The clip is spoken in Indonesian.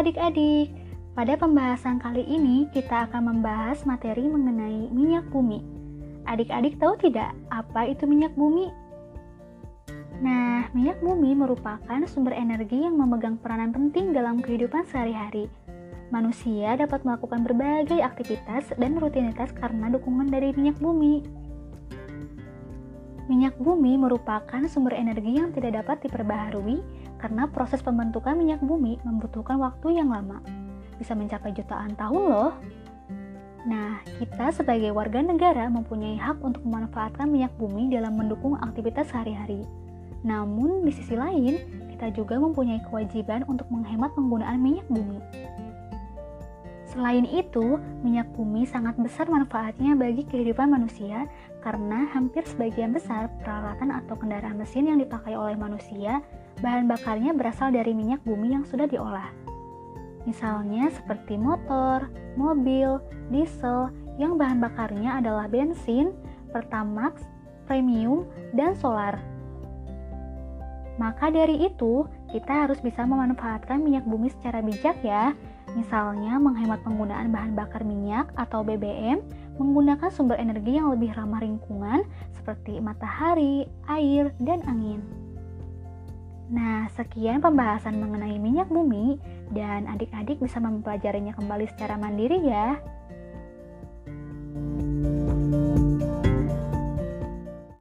adik-adik, pada pembahasan kali ini kita akan membahas materi mengenai minyak bumi. Adik-adik tahu tidak apa itu minyak bumi? Nah, minyak bumi merupakan sumber energi yang memegang peranan penting dalam kehidupan sehari-hari. Manusia dapat melakukan berbagai aktivitas dan rutinitas karena dukungan dari minyak bumi. Minyak bumi merupakan sumber energi yang tidak dapat diperbaharui karena proses pembentukan minyak bumi membutuhkan waktu yang lama. Bisa mencapai jutaan tahun loh. Nah, kita sebagai warga negara mempunyai hak untuk memanfaatkan minyak bumi dalam mendukung aktivitas sehari-hari. Namun, di sisi lain, kita juga mempunyai kewajiban untuk menghemat penggunaan minyak bumi. Selain itu, minyak bumi sangat besar manfaatnya bagi kehidupan manusia karena hampir sebagian besar peralatan atau kendaraan mesin yang dipakai oleh manusia, bahan bakarnya berasal dari minyak bumi yang sudah diolah. Misalnya seperti motor, mobil, diesel yang bahan bakarnya adalah bensin, pertamax, premium, dan solar. Maka dari itu, kita harus bisa memanfaatkan minyak bumi secara bijak ya, Misalnya menghemat penggunaan bahan bakar minyak atau BBM, menggunakan sumber energi yang lebih ramah lingkungan seperti matahari, air, dan angin. Nah, sekian pembahasan mengenai minyak bumi dan adik-adik bisa mempelajarinya kembali secara mandiri ya.